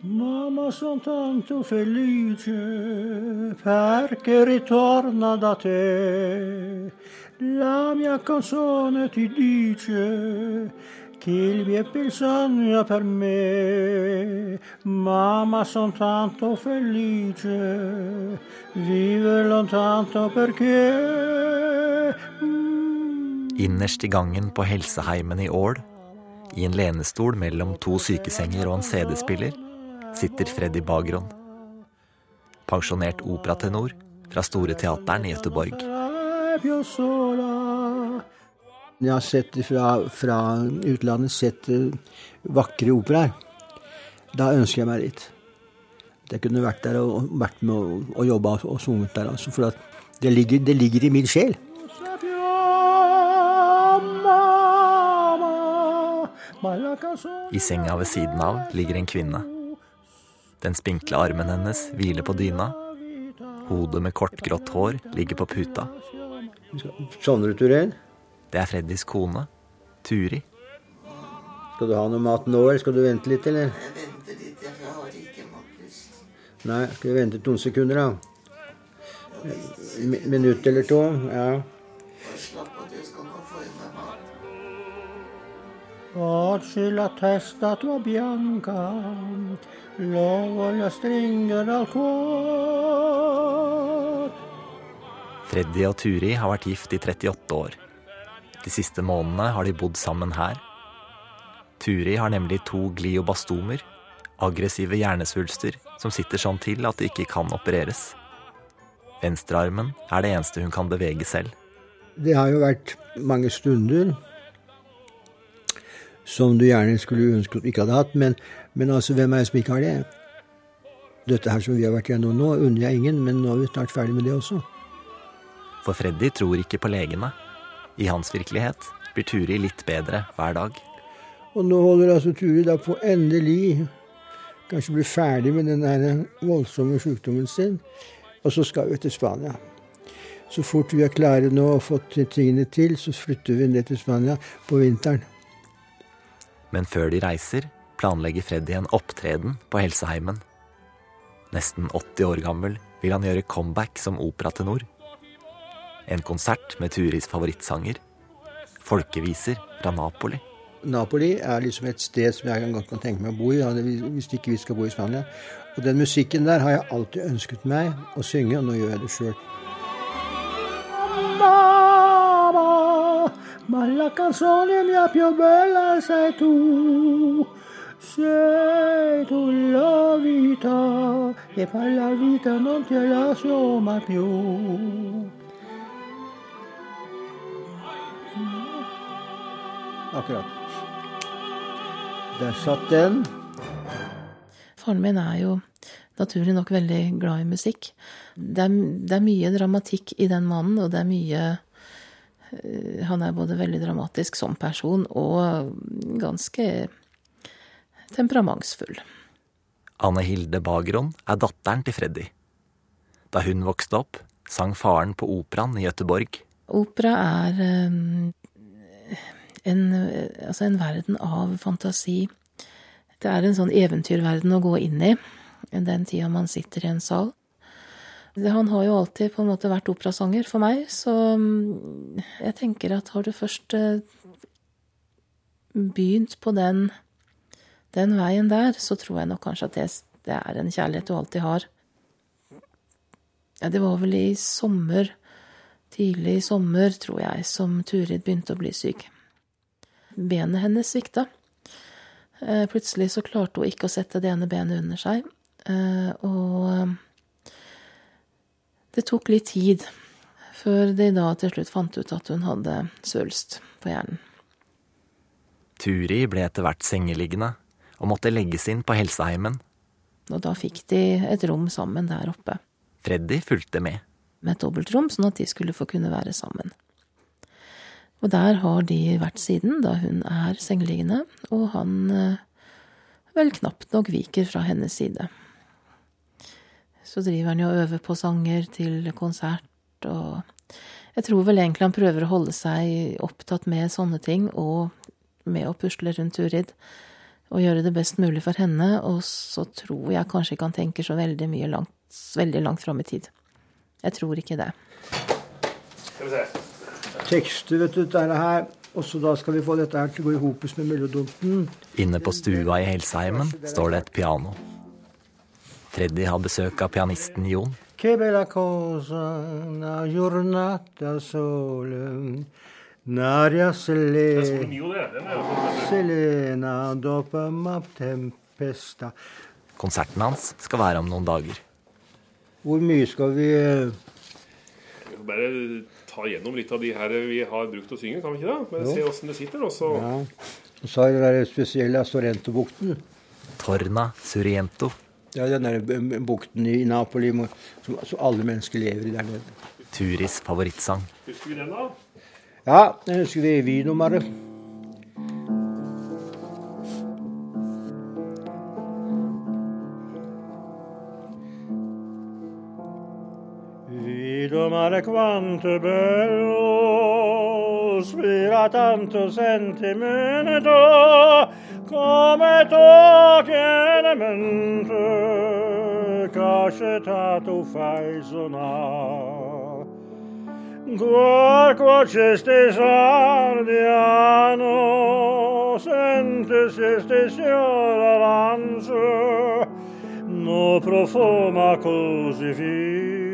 Mamma son tanto felice perché ritorna da te. La mia canzone ti dice il mio bisogno per me. Mamma son tanto felice, vive lontano perché Innerst i gangen på helseheimen i Ål, i en lenestol mellom to sykesenger og en CD-spiller, sitter Freddy Bagron. Pensjonert operatenor fra Store Teateren i Göteborg. Jeg har sett fra, fra utlandet sett uh, vakre operaer. Da ønsker jeg meg dit. Jeg kunne vært der og vært med og, og jobba og, og sunget der. Altså, for det ligger, det ligger i min sjel. I senga ved siden av ligger en kvinne. Den spinkle armen hennes hviler på dyna. Hodet med kort, grått hår ligger på puta. Sovner du, Turid? Det er Freddys kone, Turi. Skal du ha noe mat nå, eller skal du vente litt, eller? Jeg venter litt, for jeg har ikke matlyst. Nei, skal vi vente to sekunder, da? Mi- Minutt eller to? Ja. Slapp av, du skal nå få i meg mat. Oggi testa tua bianca, lo voglio stringere al cuore. Freddy og Turi har vært gift i 38 år. De siste månedene har de bodd sammen her. Turi har nemlig to gliobastomer, aggressive hjernesvulster, som sitter sånn til at de ikke kan opereres. Venstrearmen er det eneste hun kan bevege selv. Det har jo vært mange stunder som du gjerne skulle ønske at du ikke hadde hatt, men, men altså, hvem er det som ikke har det? Dette her som vi har vært gjennom nå, unner jeg ingen, men nå er vi snart ferdig med det også. For Freddy tror ikke på legene. I hans virkelighet blir Turi litt bedre hver dag. Og nå holder altså Turi da på endelig kanskje bli ferdig med den voldsomme sykdommen sin, og så skal vi til Spania. Så fort vi er klare nå og fått tingene til, så flytter vi ned til Spania på vinteren. Men før de reiser, planlegger Freddy en opptreden på helseheimen. Nesten 80 år gammel vil han gjøre comeback som operatenor. En konsert med Turis favorittsanger. Folkeviser fra Napoli. Napoli er liksom et sted som jeg godt kan tenke meg å bo i, hvis ikke vi skal bo i Spania. Og den musikken der har jeg alltid ønsket meg å synge, og nå gjør jeg det sjøl. Ma la canzone mia più bella sei tu. Sei tu la vita, e per la vita non ti lascio mai più. Akkurat. Der satt den. Faren min er jo naturlig nok veldig glad i musikk. Det er, det er mye dramatikk i den mannen, og det er mye eh, Han er både veldig dramatisk som person og ganske temperamentsfull. Anne Hilde Bagron er datteren til Freddy. Da hun vokste opp, sang faren på operaen i Gøteborg. Opera er eh, en, altså en verden av fantasi. Det er en sånn eventyrverden å gå inn i den tida man sitter i en sal. Han har jo alltid på en måte vært operasanger for meg, så mm, jeg tenker at har du først eh, begynt på den, den veien der, så tror jeg nok kanskje at det, det er en kjærlighet du alltid har. Ja, det var vel i sommer, tidlig i sommer, tror jeg, som Turid begynte å bli syk. Benet hennes svikta. Eh, Plutselig så klarte hun ikke å sette det ene benet under seg, eh, og det tok litt tid før de da til slutt fant ut at hun hadde svulst på hjernen. Turi ble etter hvert sengeliggende og måtte legges inn på helseheimen. Og da fikk de et rom sammen der oppe, Freddy fulgte med. med et dobbeltrom, sånn at de skulle få kunne være sammen. Og der har de vært siden, da hun er sengeliggende, og han eh, vel knapt nok viker fra hennes side. Så driver han jo og øver på sanger til konsert, og jeg tror vel egentlig han prøver å holde seg opptatt med sånne ting, og med å pusle rundt Turid. Og gjøre det best mulig for henne, og så tror jeg kanskje ikke han tenker så veldig mye langt, veldig langt fram i tid. Jeg tror ikke det. Skal vi se. Tekster, vet du, dette her. Og så da skal vi få dette her til å gå i hopus med mellodonten. Inne på stua i Helseheimen står det et piano. Freddy har besøk av pianisten Jon. Che bella cosa, una giornata sole, N'aria Sole selena, tempesta. Konserten hans skal være om noen dager. Hvor mye skal vi eh, bare ta gjennom litt av de her vi har brukt å synge, kan vi ikke det? Bare se åssen det sitter, og så Ja. Og så har vi den der spesielle Sorrento-bukten. Torna Suriento. Ja, den der bukten i Napoli som, som alle mennesker lever i der nede. Turis favorittsang. husker vi den, da? Ja, den husker vi Vinomare. amore quanto è bello, spira tanto sentimento, come tu tiene mente, cascetà tu fai sonar. Guarco cesti sardiano, sente se stessi ora no profuma così via.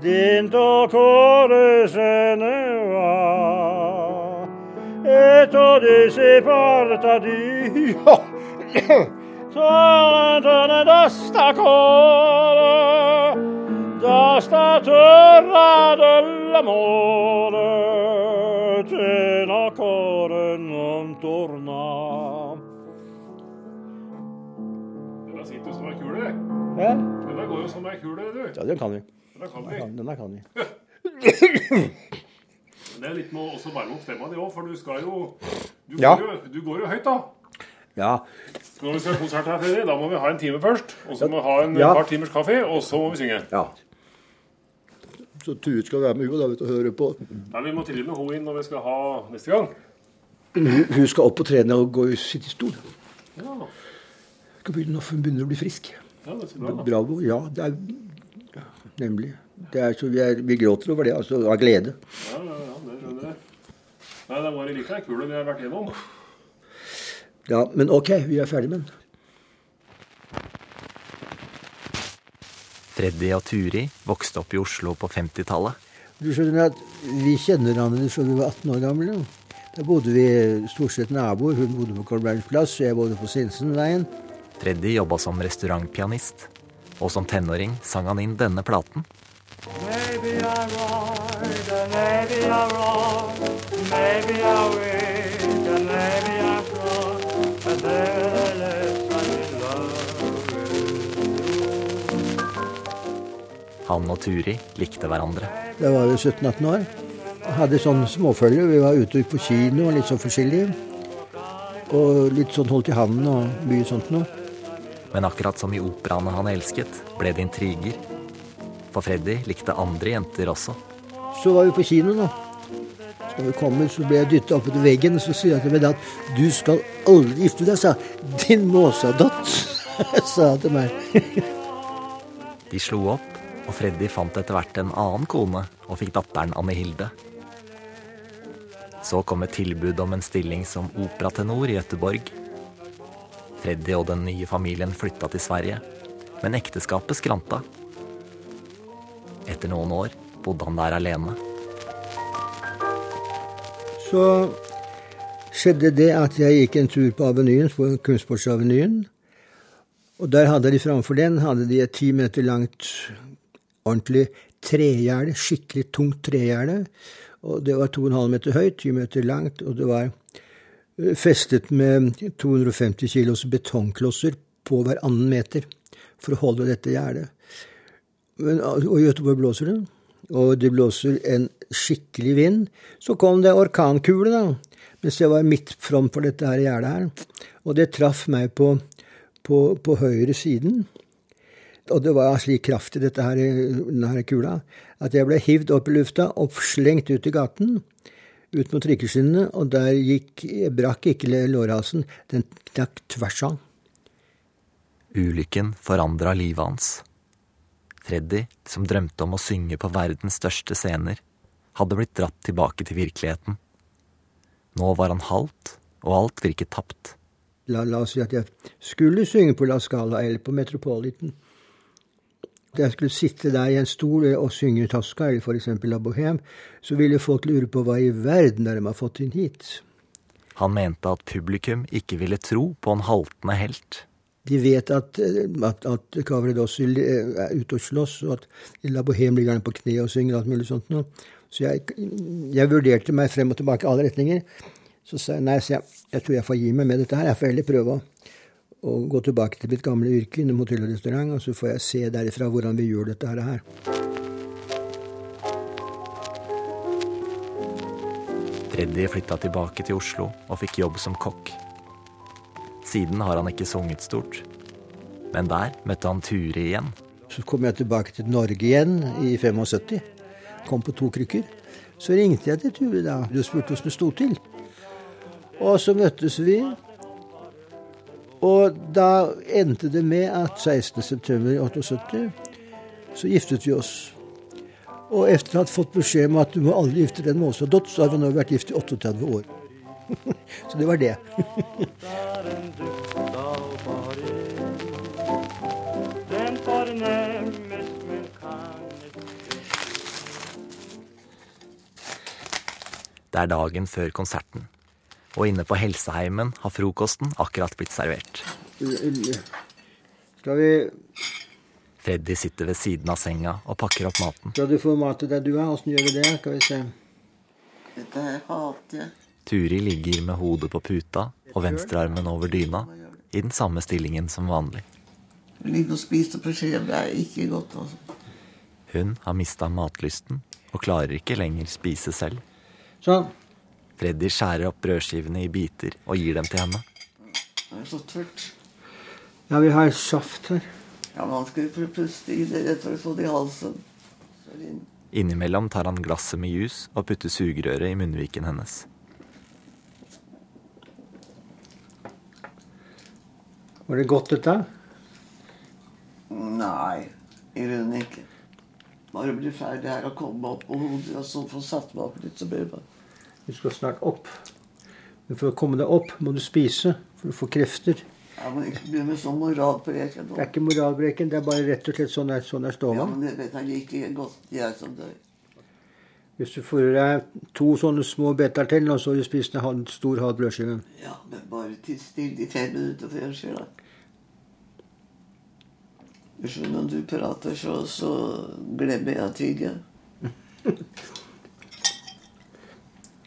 Dentro cuore se ne va, e tu si porta Dio, torna da sta cuore, da sta terra dell'amore, te cuore non torna. Den sitter jo som ei kule. Ja, Den der går jo som ei kule, du. ja den kan vi. Den der kan vi. Den der kan vi. Det er litt med å også varme opp stemma di òg, for du skal jo du, Ja. går jo du går jo høyt, da. Ja, Når vi skal ha konsert her, Fredrik, da må vi ha en time først. Og så må vi ha en Ja. par timers kaffe, og så må vi synge. ja. Så Turid skal være med hun da, vet du, og høre på. Nei, Vi må trille med henne inn når vi skal ha neste gang. Hun, hun skal opp og trene og gå i sitte i stol. Ja, Skal begynne når hun begynner å bli frisk. ja det er så bra, da. Bravo. Ja, det er ja, nemlig. Det er så vi, er, vi gråter over det, altså av glede. Ja, ja, ja, det skjønner jeg. Nei, det var like ei kule vi har vært gjennom. Ja, Men OK, vi er ferdig med den. Freddy og Turi vokste opp i Oslo på 50-tallet. Du skjønner at Vi kjenner hverandre fra vi var 18 år gamle. Da bodde vi stort sett naboer. Hun bodde på Kolbergs plass, og jeg bodde på Sinsenveien. Freddy jobba som restaurantpianist, og som tenåring sang han inn denne platen. Maybe I'm right, and maybe I'm wrong. Maybe I'm weak, and maybe I'm strong. And nevertheless, I'm in love with you. Han og Turi likte hverandre. Jeg var jo 17-18 år. Hadde sånn småfølge. Vi var ute på kino og litt sånn forskjellig. Og litt sånn holdt i handen og mye sånt noe. Men akkurat som i operaene han elsket, ble det intriger. For Freddy likte andre jenter også. Så var vi på kino, da. Så vi kommer, så ble jeg dytta opp til veggen, og så sier jeg til meg at du skal aldri gifte deg, sa. Din måsadott, sa han til meg. De slo opp, og Freddy fant etter hvert en annen kone og fikk datteren Anne Hilde. Så kom et tilbud om en stilling som operatenor i Göteborg. Freddy og den nye familien flytta til Sverige, men ekteskapet skranta. Etter noen år bodde han der alene. Så skjedde det at jeg gikk en tur på Avenyen, på Kunstsportsavenyen. Og der hadde de framfor den hadde de et ti meter langt ordentlig tregjerde, skikkelig tungt tregjerde. Og det var 2,5 meter høyt, 10 meter langt, og det var festet med 250 kilos betongklosser på hver annen meter for å holde dette gjerdet. Og i Göteborg blåser det, og det blåser en skikkelig vind. Så kom det orkankule, da, mens jeg var midt framfor dette her gjerdet her. Og det traff meg på, på, på høyre siden. Og det var slik kraft i dette her, denne kula at jeg ble hivd opp i lufta og slengt ut i gaten. Ut mot trikkeskinnene, og der gikk, brakk ikke lårhalsen. Den knakk tvers av. Ulykken forandra livet hans. Freddy, som drømte om å synge på verdens største scener, hadde blitt dratt tilbake til virkeligheten. Nå var han halvt, og alt virket tapt. La, la oss si at jeg skulle synge på La Scala eller på Metropolitan. Jeg skulle sitte der i en stol og synge Tosca eller f.eks. La Bohème, så ville folk lure på hva i verden er de har fått inn hit. Han mente at publikum ikke ville tro på en haltende helt. De vet at, at, at Cavaredossi er ute og slåss, og at i La Bohème ligger han på kne og synger alt mulig sånt noe. Så jeg, jeg, vurderte meg frem og tilbake i alle retninger. Så sa jeg nei, så jeg, jeg tror jeg får gi meg med dette her. Jeg får heller prøve å, å gå tilbake til mitt gamle yrke innom hotell og restaurant, og så får jeg se derifra hvordan vi gjør dette her. Freddy flytta tilbake til Oslo og fikk jobb som kokk. Siden har han ikke sunget stort. Men der møtte han Turi igjen. Så kom jeg tilbake til Norge igjen i 75. Kom på to krykker. Så ringte jeg til Turi da Du spurte hvordan det sto til. Og så møttes vi. Og da endte det med at 16.9.78 så giftet vi oss. Og etter å ha fått beskjed om at du må aldri gifte deg med Åsa Dott, så har vi nå vært gift i 38 år. så det var det. Det er dagen før konserten, og inne på helseheimen har frokosten akkurat blitt servert. Skal vi Freddy sitter ved siden av senga og pakker opp maten. Skal du få mat til deg, du, da? Åssen gjør vi det? Skal vi se. Dette hater jeg. Turi ligger med hodet på puta og venstrearmen over dyna, i den samme stillingen som vanlig. Ligge og spise på skje det er ikke godt. Også. Hun har mista matlysten og klarer ikke lenger spise selv. Sånn. Freddy skjærer opp brødskivene i biter og gir dem til henne. Det er så tørt. Ja, vi har saft her. Ja, men han skal jo få puste i det rett for å få det i halsen. Så det inn. Innimellom tar han glasset med jus og putter sugerøret i munnviken hennes. Var det godt, dette? Nei, i grunnen ikke. Bare bli ferdig her og komme opp på hodet, og så få satt meg opp litt, så blir det bare Du skal snart opp. Men for å komme deg opp må du spise, for å få krefter. Ja, men ikke begynn med sånn moralpreken Det er ikke moralbreken, det er bare rett og slett sånn er, sånn er Ja, men det vet jeg like godt jeg som dør. Hvis du får i deg to sånne små beter til, og så har du spist en stor halv brødskive Ja, men bare titt stille i fem minutter før jeg skjer. Hvis når du prater, så, så glemmer jeg å tigge.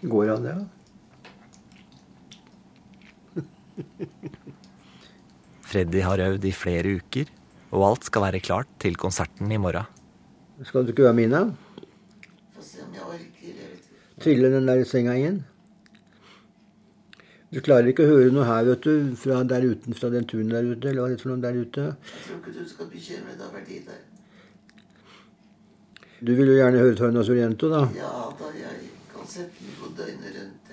Går an, det? Ja? Freddy har øvd i flere uker, og alt skal være klart til konserten i morgen. Skal du ikke være med, da? Få se om jeg orker. Trille den der senga igjen? Du klarer ikke å høre noe her, vet du, fra der uten, fra den turen der ute, eller hva det er for noe der ute. Jeg tror ikke du skal bekymre deg over de der. Du vil jo gjerne høre Tornas Oriento, da. Ja da, jeg den på døgnet rundt.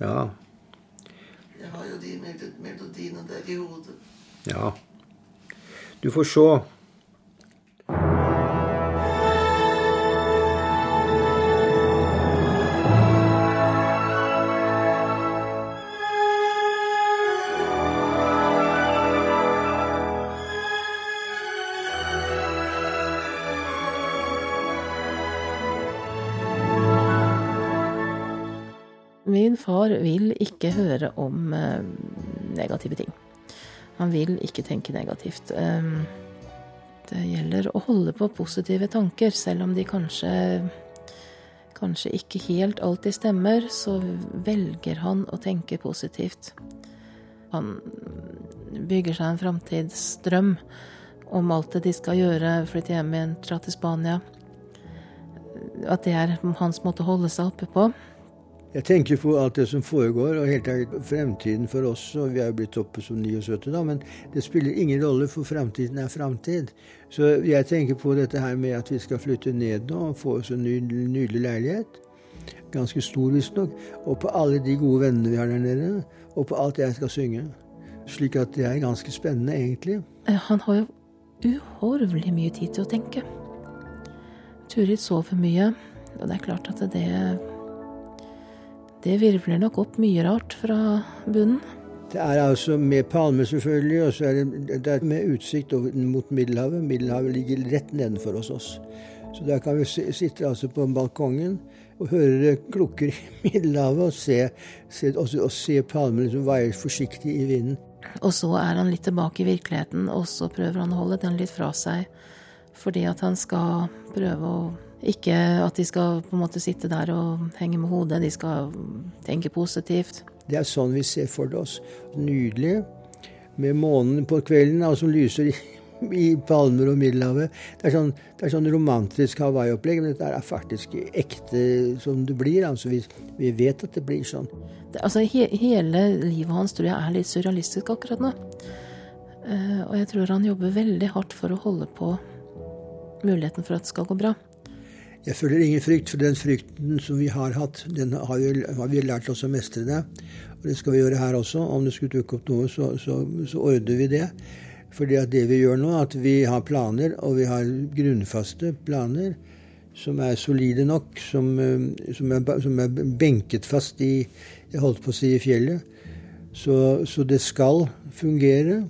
ja. Ja. Jeg har jo de mel- melodiene der i hodet. Ja. Du får se. Far vil ikke høre om eh, negative ting. Han vil ikke tenke negativt. Eh, det gjelder å holde på positive tanker, selv om de kanskje kanskje ikke helt alltid stemmer, så velger han å tenke positivt. Han bygger seg en framtidsdrøm om alt det de skal gjøre, flytte hjem igjen, dra til Spania. At det er hans måte å holde seg oppe på. Jeg tenker på alt det som foregår, og helt ærlig fremtiden for oss. og Vi er jo blitt oppe som 79, da, men det spiller ingen rolle, for fremtiden er fremtid. Så jeg tenker på dette her med at vi skal flytte ned nå og få oss en ny, nydelig leilighet. Ganske stor, visstnok. Og på alle de gode vennene vi har der nede. Og på alt jeg skal synge. Slik at det er ganske spennende, egentlig. Eh, Han har jo uhorvelig mye tid til å tenke. Turid sover mye, og det er klart at det Det virvler nok opp mye rart fra bunnen. Det er altså med palmer, selvfølgelig, og så er det, det er med utsikt mot Middelhavet. Middelhavet ligger rett nedenfor hos oss. Så der kan vi si- sitte altså på balkongen og høre klukker i Middelhavet og se, se, og, og se palmene som veier forsiktig i vinden. Og så er han litt tilbake i virkeligheten, og så prøver han å holde den litt fra seg. Fordi at han skal prøve å Ikke at de skal på en måte sitte der og henge med hodet, de skal tenke positivt. Det er sånn vi ser for oss. Nydelig. Med månen på kvelden og som lyser i, i palmer og Middelhavet. Det er sånn, det er sånn romantisk Hawaii-opplegg, men dette er faktisk ekte som det blir. Altså, vi, vi vet at det blir sånn. Det, altså, he, hele livet hans tror jeg er litt surrealistisk akkurat nå. Uh, og jeg tror han jobber veldig hardt for å holde på muligheten for at det skal gå bra. Jeg føler ingen frykt, for den frykten som vi har hatt, den har vi, har vi lært oss å mestre det. Og det skal vi gjøre her også. Om det skulle dukke opp noe, så, så, så ordner vi det. Fordi det vi gjør nå, at vi har planer, og vi har grunnfaste planer som er solide nok, som, som, er, som er benket fast i Jeg holdt på å si i fjellet. Så, så det skal fungere.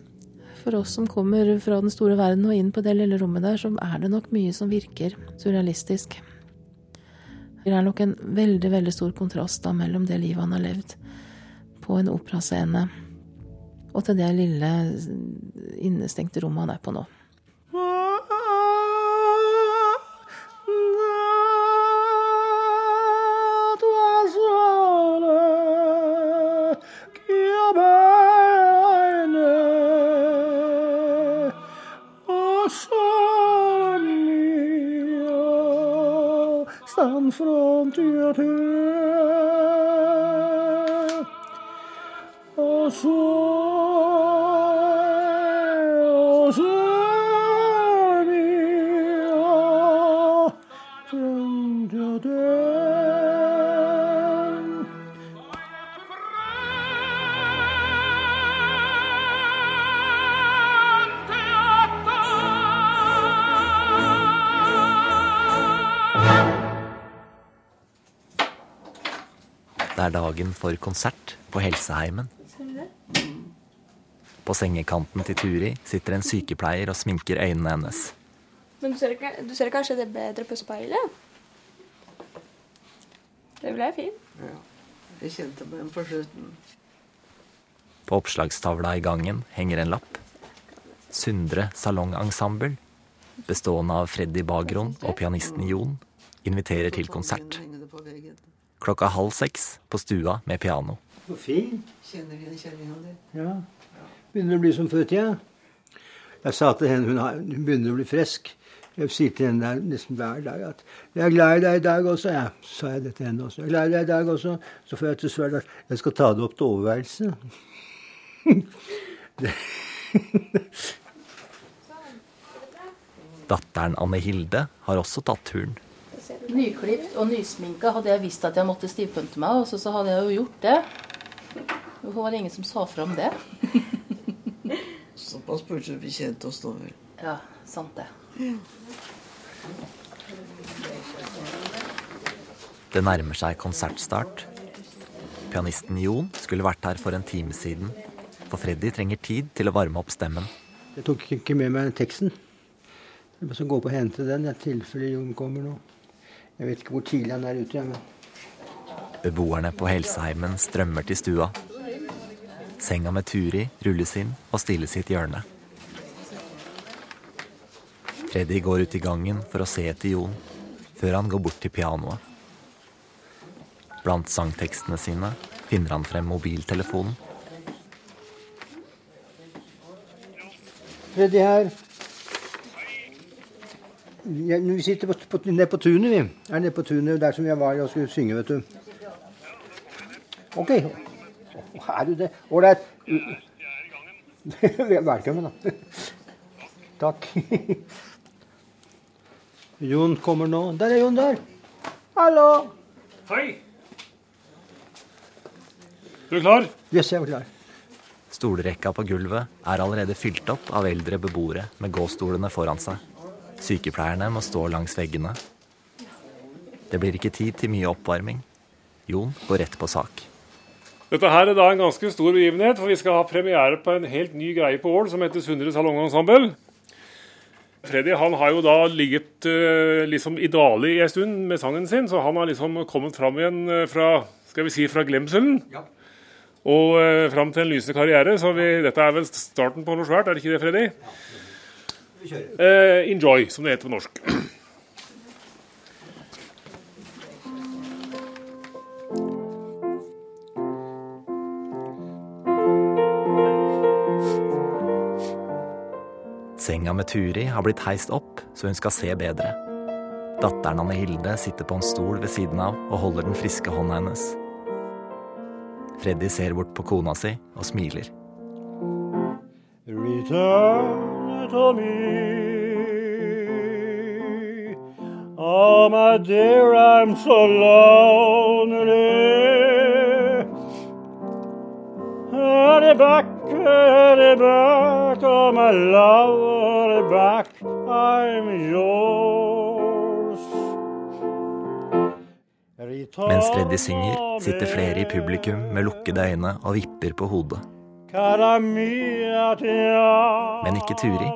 For oss som kommer fra den store verden og inn på det lille rommet der, så er det nok mye som virker surrealistisk. Det er nok en veldig, veldig stor kontrast da mellom det livet han har levd på en operascene, og til det lille innestengte rommet han er på nå. Penalty! Er dagen for konsert på Helseheimen. På sengekanten til Turi sitter en sykepleier og sminker øynene hennes. Men du ser, ikke, du ser kanskje det bedre på speilet? Det ble fint. Ja. Jeg kjente meg igjen på slutten. På oppslagstavla i gangen henger en lapp. Sundre Salongensemble, bestående av Freddy Bagron og pianisten Jon, inviterer til konsert. Klokka halv seks på stua med piano. Så fin. Kjenner du kjerringa di. Ja. Begynner å bli som før tida. Jeg sa til henne hun, har, hun begynner å bli frisk. Jeg sier til henne der nesten hver dag at 'Jeg er glad i deg i dag også', ja. Sa jeg det til henne også. 'Jeg er glad i deg i dag også'. Så får jeg til svar at 'jeg skal ta det opp til overværelse'. Datteren Anne Hilde har også tatt turen. Nyklipt og nysminka hadde jeg visst at jeg måtte stivpynte meg, og så, så hadde jeg jo gjort det. Hvorfor var det ingen som sa fra om det? Såpass burde vi kjent oss da, vel. Ja, sant det. Det nærmer seg konsertstart. Pianisten Jon skulle vært her for en time siden, for Freddy trenger tid til å varme opp stemmen. Jeg tok ikke med meg teksten. Jeg må så gå på og hente den i tilfelle Jon kommer nå. Jeg vet ikke hvor tidlig han er ute. Men Beboerne på Helseheimen strømmer til stua. Senga med Turi rulles inn og stilles i et hjørne. Freddy går ut i gangen for å se etter Jon, før han går bort til pianoet. Blant sangtekstene sine finner han frem mobiltelefonen. Freddy her. Ja, vi sitter på, på, nede på tunet, vi. Er nede på tunet der som jeg var og skulle synge, vet du. OK. Er du det? Ålreit. Velkommen, da. Takk. Jon kommer nå. Der er Jon der. Hallo. Hei! Du er klar? Yes, jeg er klar. Stolrekka på gulvet er allerede fylt opp av eldre beboere med gåstolene foran seg. Sykepleierne må stå langs veggene. Det blir ikke tid til mye oppvarming. Jon går rett på sak. Dette her er da en ganske stor begivenhet, for vi skal ha premiere på en helt ny greie på Ål som heter Sundre Salongensemble. Freddy han har jo da ligget uh, liksom i dvale i en stund med sangen sin, så han har liksom kommet fram igjen uh, fra skal vi si, fra glemselen. Ja. Og uh, fram til en lysende karriere. Så vi, dette er vel starten på noe svært, er det ikke det, Freddy? Vi kjører. Uh, enjoy, som det heter på norsk. Senga med Turi har blitt heist opp så hun skal se bedre. Datteren Anne Hilde sitter på en stol ved siden av og holder den friske hånda hennes. Freddy ser bort på kona si og smiler. Return to me. Oh, my dear, I'm so lonely. Hurry back, hurry back, oh, my love, hurry back, I'm yours. Mens Freddy synger, sitter flere i publikum med lukkede øyne og vipper på hodet. Cara mia. Men ikke Turi.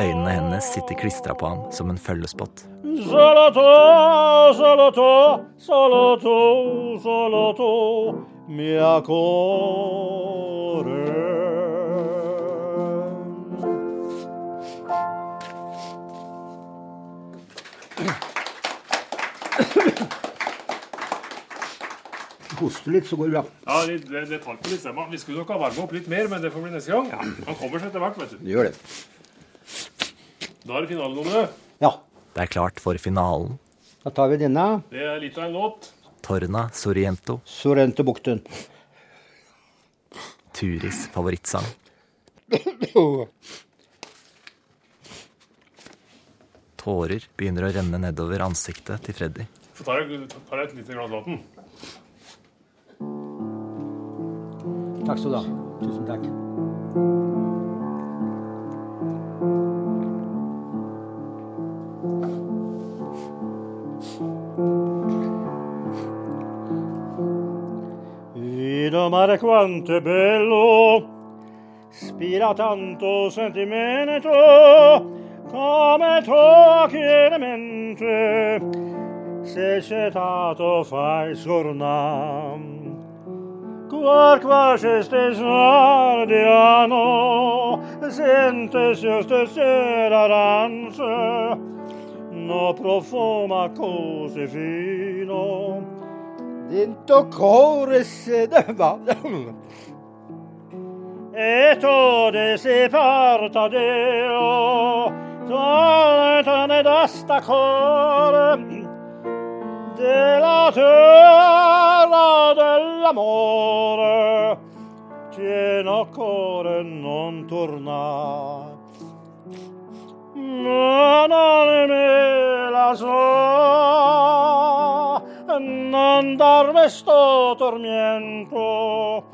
Øynene hennes sitter klistra på ham som en følgespott. Solo Hoste litt, så går det bra. Ja, det, det, det tar på litt stemma. Vi skulle nok ha varma opp litt mer, men det får bli neste gang. Han kommer seg etter hvert, vet du. Det gjør det. Da er det finalen, Ole. Ja, Det er klart for finalen. da tar vi denne. Det er litt av en låt. Torna Soriento, Sorrentebukten. Turis favorittsang. Tårer begynner å renne nedover ansiktet til Freddy. Så tar jeg, tar jeg et lite glass vann. Takk. Tusen takk. Vino mare quanto è bello, spira tanto sentimento, come tocchi in mente, se cetato fai sornam. Arquas estes ardiano, sentes estes erarance, no profuma così fino. Dento core sedeva. e tode si parta Deo, tale tane d'asta core, della terra dell'amore pieno cuore non torna. Ma non me la so non darme sto tormento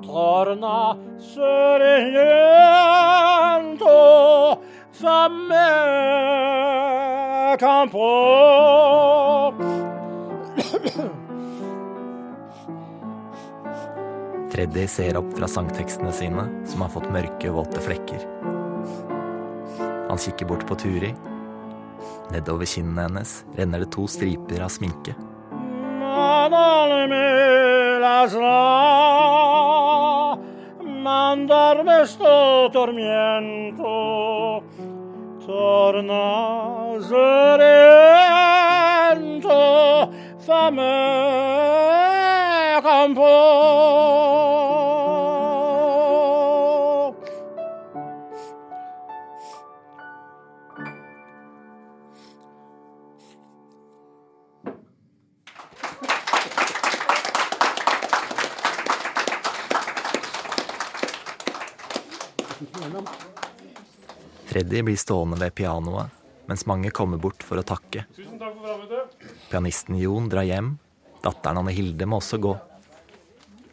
torna sereno fammi campo Freddy ser opp fra sangtekstene sine, som har fått mørke, våte flekker. Han kikker bort på Turi. Nedover kinnene hennes renner det to striper av sminke. Ma non me la Freddy blir stående ved pianoet, mens mange kommer bort for å takke. Tusen takk for frammøtet. Pianisten Jon drar hjem. Datteren Anne Hilde må også gå.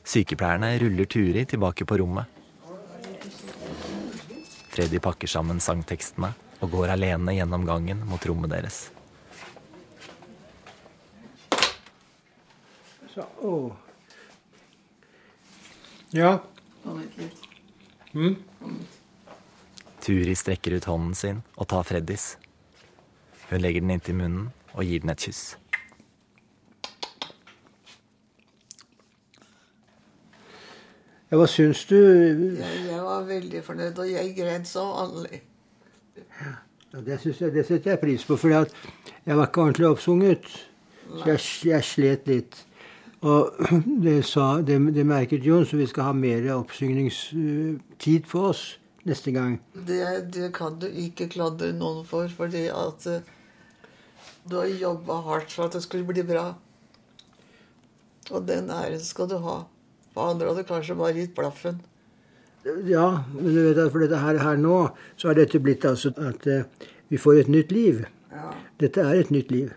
Sykepleierne ruller Turi tilbake på rommet. Freddy pakker sammen sangtekstene og går alene gjennom gangen mot rommet deres. Så, å. Ja. Litt. Turi strekker ut hånden sin og tar Freddys. Hun legger den inntil munnen og gir den et kyss. ja hva syns du? Jeg, jeg var veldig fornøyd, og jeg gren som vanlig. Ja, det jeg, det setter jeg pris på, for jeg var ikke ordentlig oppsunget. Så jeg, jeg slet litt. Og det, sa, det, det merket Jon, så vi skal ha mer oppsyngningstid for oss neste gang. Det, det kan du ikke klandre noen for, fordi at eh, du har jobba hardt for at det skulle bli bra. Og den æren skal du ha. For andre hadde kanskje bare gitt blaffen. Ja, men du vet at for dette her, her nå, så har dette blitt altså at eh, vi får et nytt liv. Ja. Dette er et nytt liv.